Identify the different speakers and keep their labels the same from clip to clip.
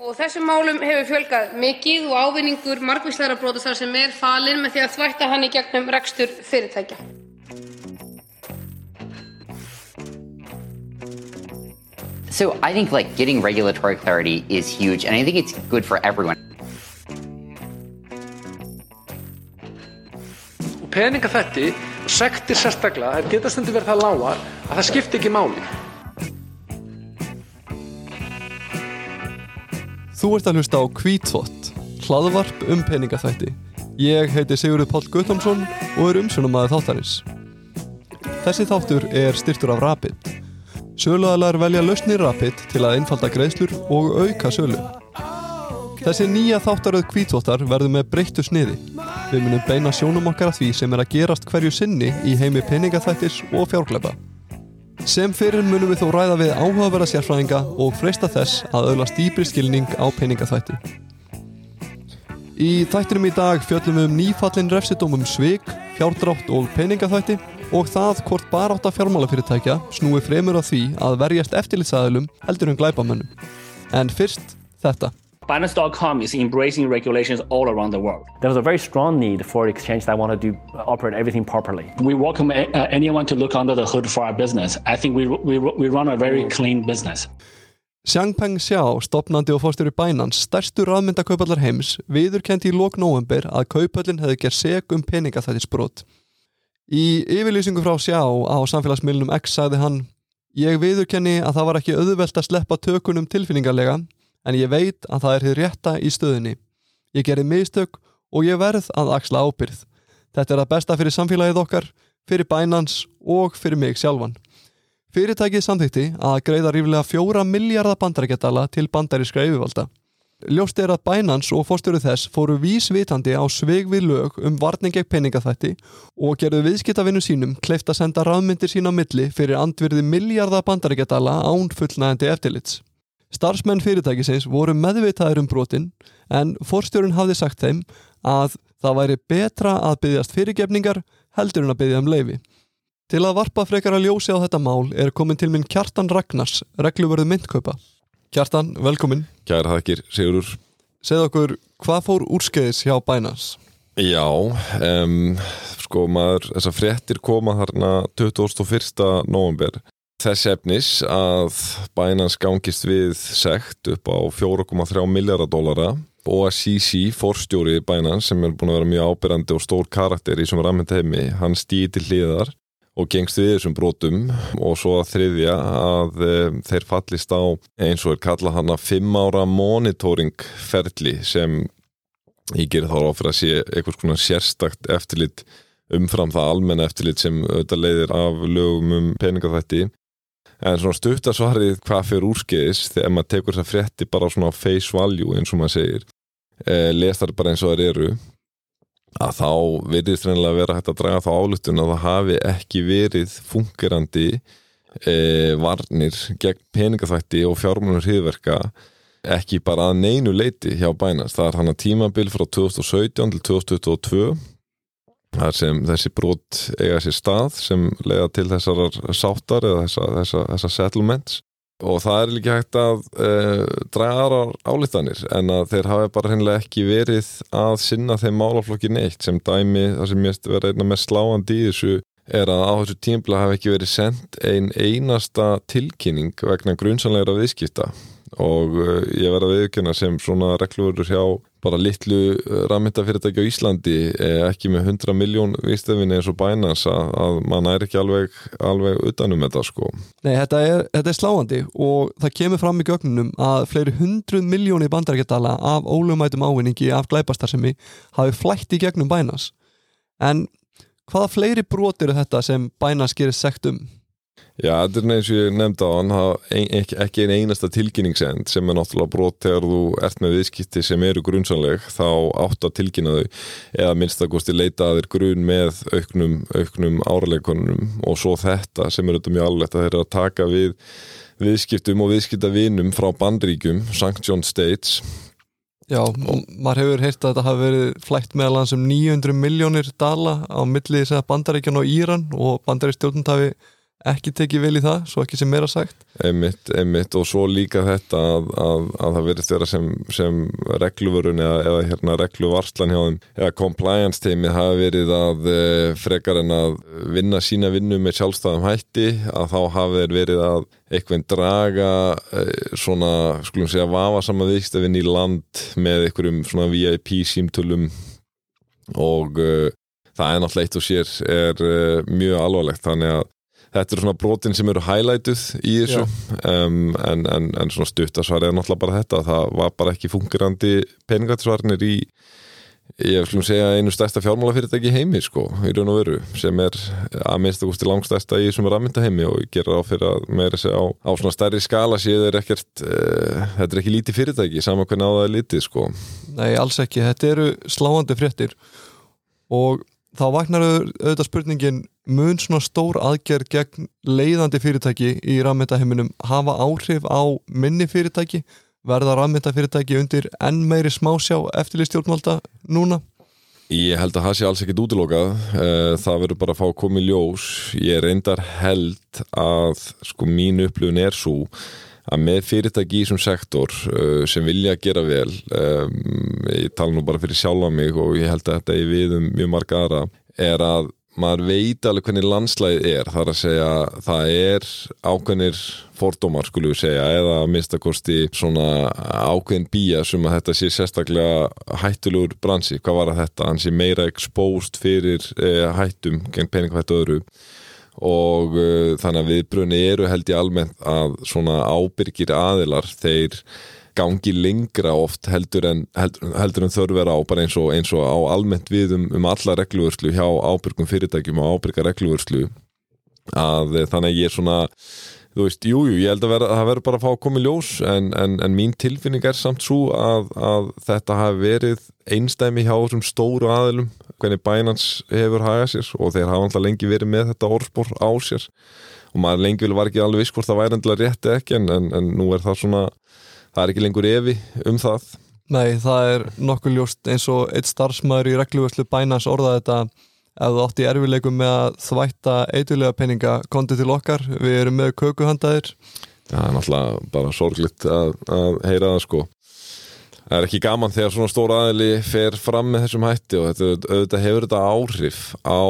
Speaker 1: og þessum málum hefur fjölgað mikið og ávinningur margvíslegra brotastarfsemi er falinn með því að þvætta hann í gegnum rekstur fyrirtækja.
Speaker 2: So I think like getting regulatory clarity is huge, and I think it's good for everyone.
Speaker 3: Peningaþvætti og sektir sérstaklega, það geta stundir verið það lágar að það skiptir ekki máli.
Speaker 4: Þú ert að hlusta á Kvítþvott, hlaðvarp um peningaþvætti. Ég heiti Sigurður Páll Guðlámsson og er umsjónum aðeins þáttarins. Þessi þáttur er styrtur af Rapid. Söluaðlar velja lausnir Rapid til að einfalda greiðslur og auka sölu. Þessi nýja þáttaröð Kvítþvottar verður með breyttu sniði. Við munum beina sjónum okkar að því sem er að gerast hverju sinni í heimi peningaþvættis og fjárgleipa. Sem fyrir munum við þó ræða við áhugaverða sérfræðinga og freista þess að öðlast dýbri skilning á peningaþvætti. Í þættinum í dag fjöllum við um nýfallin refsidómum svik, fjárdrátt og peningaþvætti og það hvort barátta fjármálafyrirtækja snúi fremur á því að verjast eftirlitsaðilum heldur um glæpamönnum. En fyrst þetta.
Speaker 5: Binance.com is embracing regulations all around the world.
Speaker 6: There was a very strong need for exchange that wanted to operate everything properly.
Speaker 5: We welcome uh, anyone to look under the hood for our business. I think we, we, we run a very clean business.
Speaker 4: Xiangpeng Xiao, stopnandi og fórstjóri Binance, stærstu rafmyndakaupallar heims, viðurkendi í lók november að kaupallin hefði gerð seg um peningaþættisbrot. Í yfirlýsingu frá Xiao á samfélagsmiðlunum X sagði hann Ég viðurkenni að það var ekki auðvelt að sleppa tökunum tilfinningarlega en ég veit að það er hér rétta í stöðunni. Ég gerði mistök og ég verð að axla ábyrð. Þetta er að besta fyrir samfélagið okkar, fyrir Binance og fyrir mig sjálfan. Fyrirtækið samþykti að greiða ríflega fjóra miljardar bandarækjadala til bandarískra yfirvalda. Ljóst er að Binance og fórstjóru þess fóru vísvitandi á sveig við lög um varning gegn peningaþætti og gerðu viðskiptavinnu sínum kleift að senda rafmyndir sín á milli fyrir andvirði miljardar bandarækjadala án fullnægandi eftirlits. Starfsmenn fyrirtækisins voru meðvitaður um brotin en fórstjórun hafði sagt þeim að það væri betra að byggjast fyrirgefningar heldur en að byggja um leifi. Til að varpa frekar að ljósi á þetta mál er komin til minn Kjartan Ragnars, regluvörðu myndkaupa. Kjartan, velkomin.
Speaker 7: Kæra þakkir, Sigurur.
Speaker 4: Segð okkur, hvað fór úrskeiðis hjá Binance?
Speaker 7: Já, um, sko maður, þessar fréttir koma þarna 21. november. Þess efnis að Binance gangist við sekt upp á 4,3 miljardar dólara og að CC, forstjóri Binance sem er búin að vera mjög ábyrrandi og stór karakter í sem rammend heimi, hann stýði til hliðar og gengst við þessum brotum. Og svo að þriðja að e, þeir fallist á eins og er kalla hann að fimm ára monitoringferli sem ég gerir þá á fyrir að sé eitthvað svona sérstakt eftirlit umfram það almenna eftirlit sem auðvitað leiðir af lögum um peningaþætti en svona stuttasvarið hvað fyrir úrskeiðis þegar maður tekur þess að frétti bara svona face value eins og maður segir e, lestar bara eins og það eru að þá verðist reynilega að vera hægt að draga þá álutun að það hafi ekki verið fungerandi e, varnir gegn peningaþætti og fjármjörnur hriðverka ekki bara að neinu leiti hjá bænast. Það er hann að tímabil frá 2017 til 2022 þar sem þessi brot eiga sér stað sem leiða til þessar sáttar eða þessar þessa, þessa settlements. Og það er líka hægt að uh, draga aðra álítanir en að þeir hafi bara hennilega ekki verið að sinna þeim málaflokki neitt sem dæmi það sem mest verið einna mest sláandi í þessu er að á þessu tímbla hafi ekki verið sendt ein einasta tilkynning vegna grunnsanlegra viðskipta og uh, ég verði að viðkjöna sem svona reglurur hjá bara litlu rafmyndafyrirtæki á Íslandi ekki með 100 miljón viðstöfinni eins og bænans að, að mann er ekki alveg, alveg utanum þetta sko.
Speaker 4: Nei, þetta er, þetta er sláandi og það kemur fram í gögnunum að fleiri hundruð miljóni bandarækjadala af ólumætum ávinningi af glæpastarsemi hafi flætt í gegnum bænas. En hvaða fleiri brot eru þetta sem bænas gerir sekt um?
Speaker 7: Já, þetta er eins og ég nefndi á hann ekki, ekki einn einasta tilkynningsend sem er náttúrulega brot þegar þú ert með viðskipti sem eru grunnsanleg þá átt að tilkynna þau. Eða minnst að í leita að þeir grunn með auknum, auknum áralegunum og svo þetta sem er auðvitað mjög alveg að þeir eru að taka við viðskiptum og viðskiptavinum frá bandríkum, Sanction States.
Speaker 4: Já, maður hefur heyrt að þetta hafi verið flætt meðal hans um 900 miljónir dala á milli bandaríkjan og Íran og bandaríkstjórnund hafi ekki tekið vel í það, svo ekki sem meira sagt.
Speaker 7: Einmitt, einmitt og svo líka þetta að, að, að það verðist vera sem, sem regluvörun eða, eða hérna regluvarslan hjá þeim eða compliance teimi hafa verið að e, frekar en að vinna sína vinnu með sjálfstæðum hætti að þá hafa þeir verið að einhvern draga e, svona, skulum segja, vafa sama viðstafinn í land með einhverjum svona VIP símtölum og e, það er náttúrulega eitt og sér er e, mjög alvarlegt þannig að þetta eru svona brotin sem eru highlightuð í þessu. Um, en, en, en svona stuttasvar er náttúrulega bara þetta það var bara ekki fungerandi peningatisvarnir í ég skulum segja einu stærsta fjármálafyrirtæki heimi sko, í raun og veru sem er að minnst að gústi langstærsta í þessum rafmynda heimi og gera á fyrir að meira segja á, á svona stærri skala séð er ekkert uh, þetta er ekki lítið fyrirtæki, saman hvernig á það er lítið sko.
Speaker 4: Nei, alls ekki, þetta eru sláandi fréttir og þá vaknar auðvitað spurningin mun svona stór aðgerð gegn leiðandi fyrirtæki í rafmyndaheiminum hafa áhrif á minni fyrirtæki? Verða rafmyndafyrirtæki undir enn meiri smásjá eftirlistjórnvalda núna?
Speaker 7: Ég held að það sé alls ekkit útilokað. Eh, það verður bara að fá í ljós. Ég reyndar held að sko mín upplifun er svo að með fyrirtæki í þessum sektor uh, sem vilja gera vel um, ég tala nú bara fyrir sjálfa mig og ég held að þetta er við um mjög marga aðra er að maður veit alveg hvernig landslæðið er. Þar að segja það er ákveðnir fordómar skulum við segja eða að minnstakosti svona ákveðin bíja sem að þetta sé sérstaklega hættulegur bransi, hvað var að þetta? Hann sé meira exposed fyrir eh, hættum gegn peningafættu öðru og uh, þannig að viðbrunni eru held ég almennt að svona ábyrgir aðilar þeir gangi lengra oft heldur en, heldur, heldur en þörf er á bara eins og, eins og á almennt við um, um alla regluvörslu hjá ábyrgum fyrirtækjum og ábyrga regluvörslu að þannig að ég er svona þú veist, jújú, jú, ég held að, vera, að það verður bara að fá að koma í ljós en, en, en mín tilfinning er samt svo að, að þetta hafi verið einstæmi hjá þessum stóru aðilum hvernig bænans hefur hagað sér og þeir hafa alltaf lengi verið með þetta orðspor á sér. Og maður lengi vil var ekki alveg viss hvort það væri endilega rétti ekki en, en nú er það svona það er ekki lengur evi um það.
Speaker 4: Nei, það er nokkuð ljóst eins og eitt starfsmæður í regluvörslu bænans orðað þetta ef þú átt í erfileikum með að þvætta eitthulega peninga kondi til okkar, við erum með kökuhandaðir
Speaker 7: Það er náttúrulega bara sorglitt að, að heyra það sko. Það er ekki gaman þegar svona stór aðili fer fram með þessum hætti og þetta, auðvitað hefur þetta áhrif á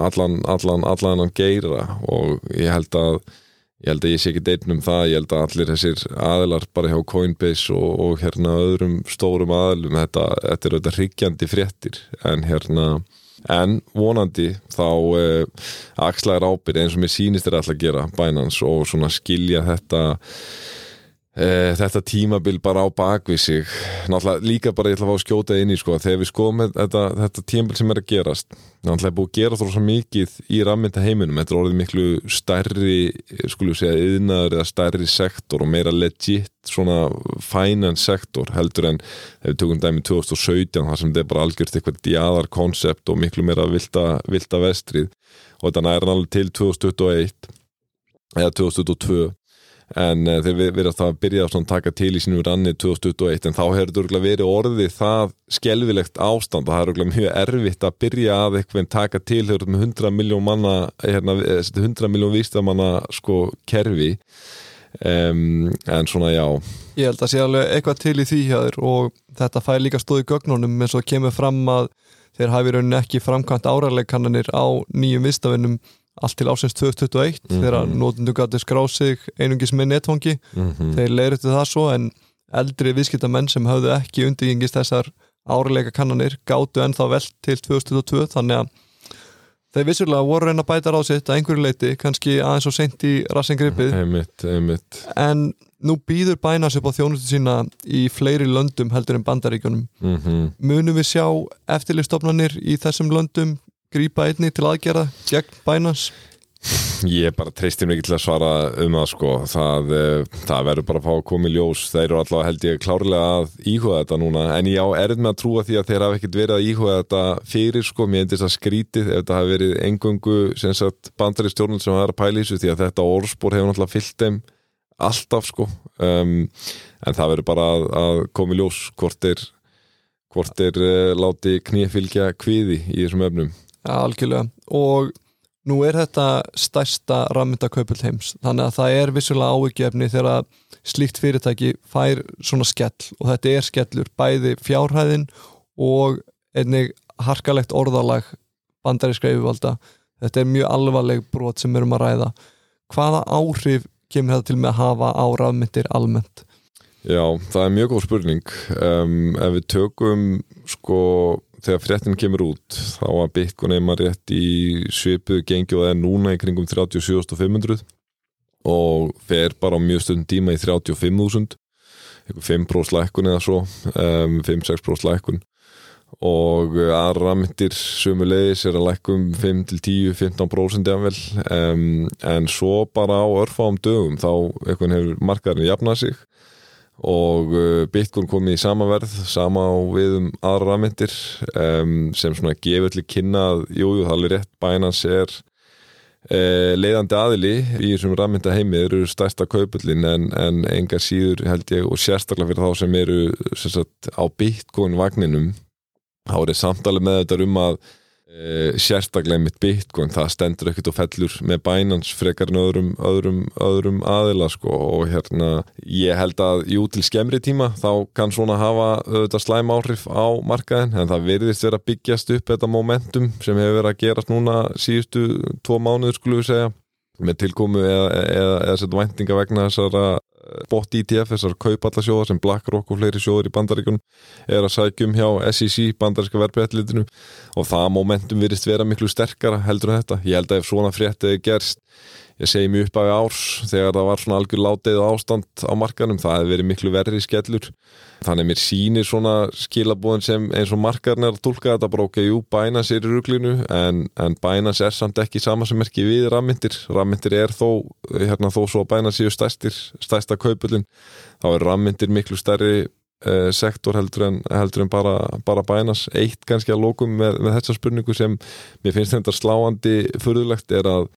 Speaker 7: allan, allan, allan að geira og ég held að ég held að ég sé ekki deitnum það, ég held að allir þessir aðilar bara hjá Coinbase og, og hérna öðrum stórum aðilum þetta, þetta er auðvitað hryggjandi fréttir. En hérna en vonandi þá eh, axlaður ábyrð eins og mér sýnist er alltaf að gera bænans og skilja þetta þetta tímabil bara á bakvið sig. Náttúrulega líka bara ég ætla að fá að skjóta inn í sko þegar við skoðum þetta, þetta tímabil sem er að gerast náttúrulega búið að gera þrósa mikið í rammynda heiminum, þetta er orðið miklu stærri, skulum segja yðnaður eða stærri sektor og meira legit svona finance sektor heldur en ef við tökum dæmi 2017 þar sem þetta er bara algjörst eitthvað djadar konsept og miklu meira vilda, vilda vestrið. Og þetta næra náttúrulega til 2021 eða 2022 en uh, þeir verðast að byrja að taka til í sínum ranni 2021 en þá hefur þetta verið orðið það skelvilegt ástand. Og það er mjög erfitt að byrja að eitthvað taka til með 100 miljón manna hérna, 100 miljón vístamanna sko kerfi. Um, en svona já.
Speaker 4: Ég held að sé alveg eitthvað til í því hjá og þetta fær líka stóð í gögnunum eins og kemur fram að þeir hafi rauninni ekki framkvæmt áræðleikannanir á nýjum vistafinnum allt til ásins 2021 mm -hmm. þegar nótundu gæti skráð sig einungis með netfangi mm -hmm. þeir leiriti það svo en eldri viðskiptamenn sem hafðu ekki undirgengist þessar árileika kannanir gáttu ennþá vel til 2022 þannig að þeir vissulega voru reyna að bæta ráðsitt að einhverju leiti kannski aðeins og sent í rassingripið
Speaker 7: einmitt, einmitt.
Speaker 4: en nú býður bænas upp á þjónustu sína í fleiri löndum heldur en bandaríkjunum
Speaker 7: mm -hmm.
Speaker 4: munum við sjá eftirlistofnanir í þessum löndum grípa einni til aðgerða gegn bænans?
Speaker 7: Ég bara treystir mikið til að svara um það sko. Það, það verður bara að fá að koma í ljós. Þeir eru allavega held ég klárlega að íhuga þetta núna. En ég á erð með að trúa því að þeir hafa ekkert verið að íhuga þetta fyrir sko. Mér endist að skrítið ef þetta hafi verið engungu bandari stjórnum sem hafa að pæla í þessu því að þetta orðspor hefur náttúrulega fyllt þeim alltaf sko. Um, en það verður bara að, að koma í ljós hvort þeir hvort þeir uh, láti knýfylgja kviði í þessum öfnum
Speaker 4: algjörlega. Og Nú er þetta stærsta rafmyndakaupull heims þannig að það er vissulega ávikefni þegar slíkt fyrirtæki fær svona skell. Og þetta er skellur bæði fjárhæðin og einnig harkalegt orðalag bandaríska yfirvalda. Þetta er mjög alvarleg brot sem við erum að ræða. Hvaða áhrif kemur þetta til með að hafa á rafmyndir almennt?
Speaker 7: Já, það er mjög góð spurning. Um, ef við tökum sko þegar fréttin kemur út þá að Bitcoin er maður rétt í svipuðu gengi og það er núna í kringum 37.500 og fer bara á mjög stundum tíma í 35.000 eitthvað 5% lækkun eða svo um, 5-6% lækkun. Og aðra myndir sumulegis er að lækkum 5-10-15% jafnvel. Um, en svo bara á örfáum dögum þá hefur markaðurinn jafnað sig og uh, Bitcoin komið í sama verð sama á við um aðra rafmyndir um, sem svona gefur til kynna að jújú, það er alveg rétt Binance er uh, leiðandi aðili í þessum rafmynda heimi eru stærsta kaupullin en, en enga síður held ég og sérstaklega fyrir þá sem eru sem sagt, á Bitcoin vagninum þá er það samtalið með þetta um að sérstaklega mitt bitcoin það stendur ekkert og fellur með bænans frekar en öðrum, öðrum, öðrum aðila sko og hérna ég held að jú til skemmri tíma þá kann svona hafa auðvitað slæm áhrif á markaðin en það verðist vera byggjast upp þetta momentum sem hefur verið að gerast núna síðustu tvo mánuður skulum við segja með tilkomu eða, eða, eða sett væntinga vegna þessara bot ETF, þessar kaupallasjóðar sem BlackRock og fleiri sjóður í bandaríkunum er að sækjum hjá SEC, bandaríska verbreyðlitinu og það momentum virðist vera miklu sterkara heldur en þetta. Ég held að ef svona fréttið gerst, ég segi mjög upp af árs þegar það var svona algjör látið ástand á markanum, það hefði verið miklu verri skellur. Þannig mér sýnir svona skilabóðin sem eins og markarn að tólka þetta bara ok, jú, Binance er í ruglinu en, en Binance er samt ekki sama sem ekki við rafmyndir. Rafmyndir er þó, hérna þó svo að Binance séu stærstir, stærsta kaupullin, þá er rafmyndir miklu stærri eh, sektor heldur en, heldur en bara, bara Binance. Eitt kannski að lókum með, með þessa spurningu sem mér finnst þetta sláandi fyrðulegt er að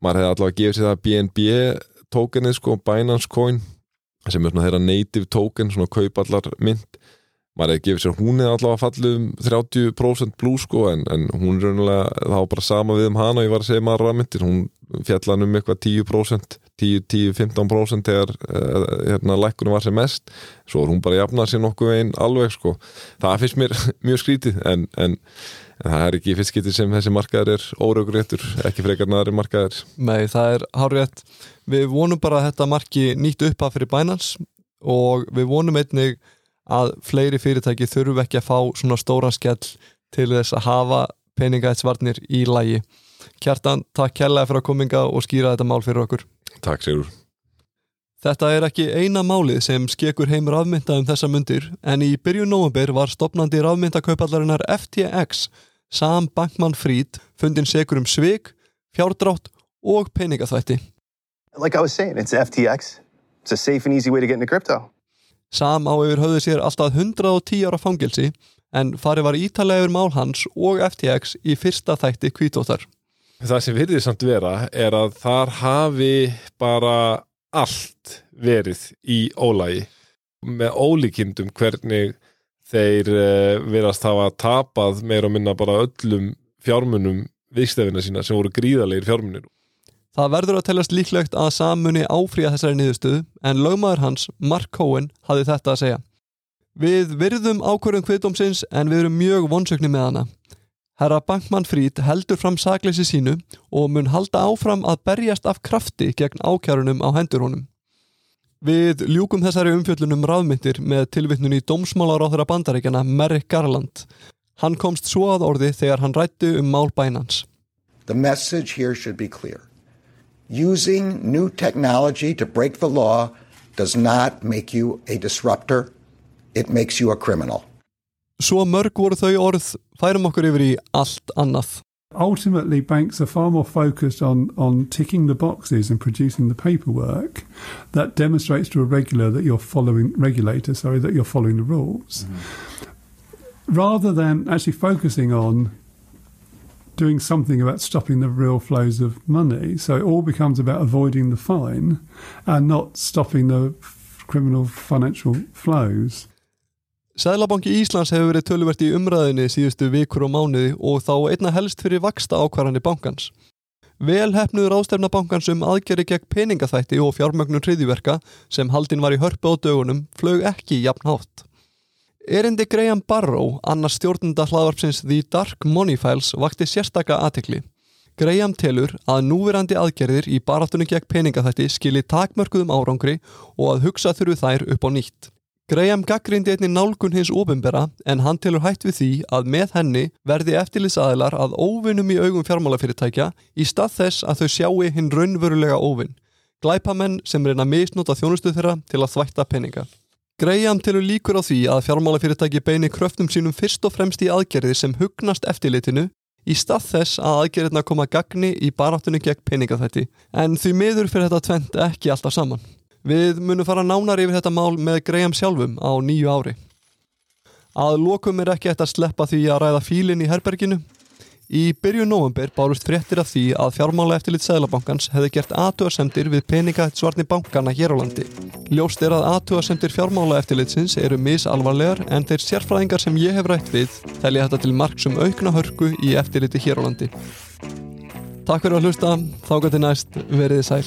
Speaker 7: maður hefði allavega gefið sér það BNB tokenið sko, Binance Coin sem er svona þeirra native token, svona kaupallar mynd. Maður hefði gefið sér hún eða allavega fallið um 30% blú sko en, en hún er raunilega, þá bara sama við um hana og ég var að segja maður rafmyndir, hún fjallan um eitthvað 10% 10-15% þegar uh, hérna lækkunum var sem mest svo er hún bara jafnað sér nokkuð einn alveg sko, það finnst mér mjög skrítið en, en, en það er ekki fyrst getið sem þessi markaður er órauguréttur, ekki frekar næri markaður
Speaker 4: Nei, það er hárrétt Við vonum bara að þetta marki nýtt upp að fyrir Binance og við vonum einnig að fleiri fyrirtæki þurfu ekki að fá svona stóran skell til þess að hafa peningætsvarnir í lægi. Kjartan, takk kærlega fyrir að kominga og skýra þetta mál fyrir okkur.
Speaker 7: Takk Sigur.
Speaker 4: Þetta er ekki eina málið sem skekur heim rafmynda um þessa myndir en í byrjun november var stopnandi rafmyndakaupallarinnar FTX Sam Bankman-Fried fundin segur um svik, fjárdrátt og peningaþvætti.
Speaker 8: Like I was saying, it's FTX. It's a safe and easy way to get into crypto.
Speaker 4: Sam á yfir höfðu sér alltaf 110 ára fangelsi en farið var ítalega yfir mál hans og FTX í fyrsta þætti kvítóttar.
Speaker 7: Það sem virðið samt vera er að þar hafi bara allt verið í ólægi með ólíkindum hvernig þeir uh, verðast hafa tapað meira og minna bara öllum fjármunum viðstefina sína sem voru gríðarleir fjármunir.
Speaker 4: Það verður að teljast líklegt að Sam muni áfríða þessari niðurstöðu en lögmaður hans, Mark Cohen, hafði þetta að segja. Við virðum ákvörðum kviðdómsins en við erum mjög vonsöknir með hana. Herra Bankman Fried heldur fram sakleysi sínu og mun halda áfram að berjast af krafti gegn ákjærunum á hendur honum. Við ljúkum þessari umfjöllunum ráðmyndir með tilvittnun í dómsmálar á þeirra bandaríkjana Merrick Garland. Hann komst svo að orði þegar hann rættu um mál bænans.
Speaker 9: The message here should be clear. Using new technology to break the law does not make you a disruptor. It makes you a criminal.
Speaker 4: Svo mörg voru þau orð, færum okkur yfir í allt annað.
Speaker 10: Ultimately, banks are far more focused on, on ticking the boxes and producing the paperwork that demonstrates to a regular that you're following regulator, sorry, that you're following the rules, mm-hmm. rather than actually focusing on doing something about stopping the real flows of money. So it all becomes about avoiding the fine and not stopping the criminal financial flows.
Speaker 4: Sæðlabanki Íslands hefur verið töluvert í umræðinni síðustu vikur og mánuði og þá einna helst fyrir vaksta ákvarðanir bankans. Vel hefnuður ástefna bankans um aðgeri gegn peningaþætti og fjármögnun hriðiverka sem haldin var í hörpu á dögunum flög ekki jafn hátt. Erindi Graham Barrow, annars stjórnunda hlaðvarpsins The Dark Money Files, vakti sérstaka aðtekli. Graham telur að núverandi aðgerðir í baráttunni gegn peningaþætti skili takmörkuðum árangri og að hugsa þurfu þær upp á nýtt. Graham gaggrindi einni nálgun hins ofinbera en hann telur hætt við því að með henni verði eftirlitsaðilar að óvinnum í augum fjármálafyrirtækja í stað þess að þau sjáu hinn raunverulega óvinn. Glæpamenn sem reyna misnóta þjónustu þeirra til að þvætta peninga. Graham telur líkur á því að fjármálafyrirtæki beini kröftum sínum fyrst og fremst í aðgerði sem hugnast eftirlitinu í stað þess að aðgerðina koma gagni í baráttunni gegn peningaþætti. En því miður fyrir þetta tvent ekki alltaf saman. Við munum fara nánar yfir þetta mál með Graham sjálfum á nýju ári. Að lokum er ekki eftir að sleppa því að ræða fílinn í herberginu. Í byrju november bárust fréttir af því að fjármála eftirlit Sæðlabankans hefði gert aðtúarsemdir við peningahættsvarni bankana hér á landi. Ljóst er að aðtúarsemdir fjármála eftirlitsins eru misalvarlegar en þeir sérfræðingar sem ég hef rætt við telja þetta til marksum aukna hörku í eftirliti hér á landi. Takk fyrir að hlusta, þá gæti næst veriði sæl.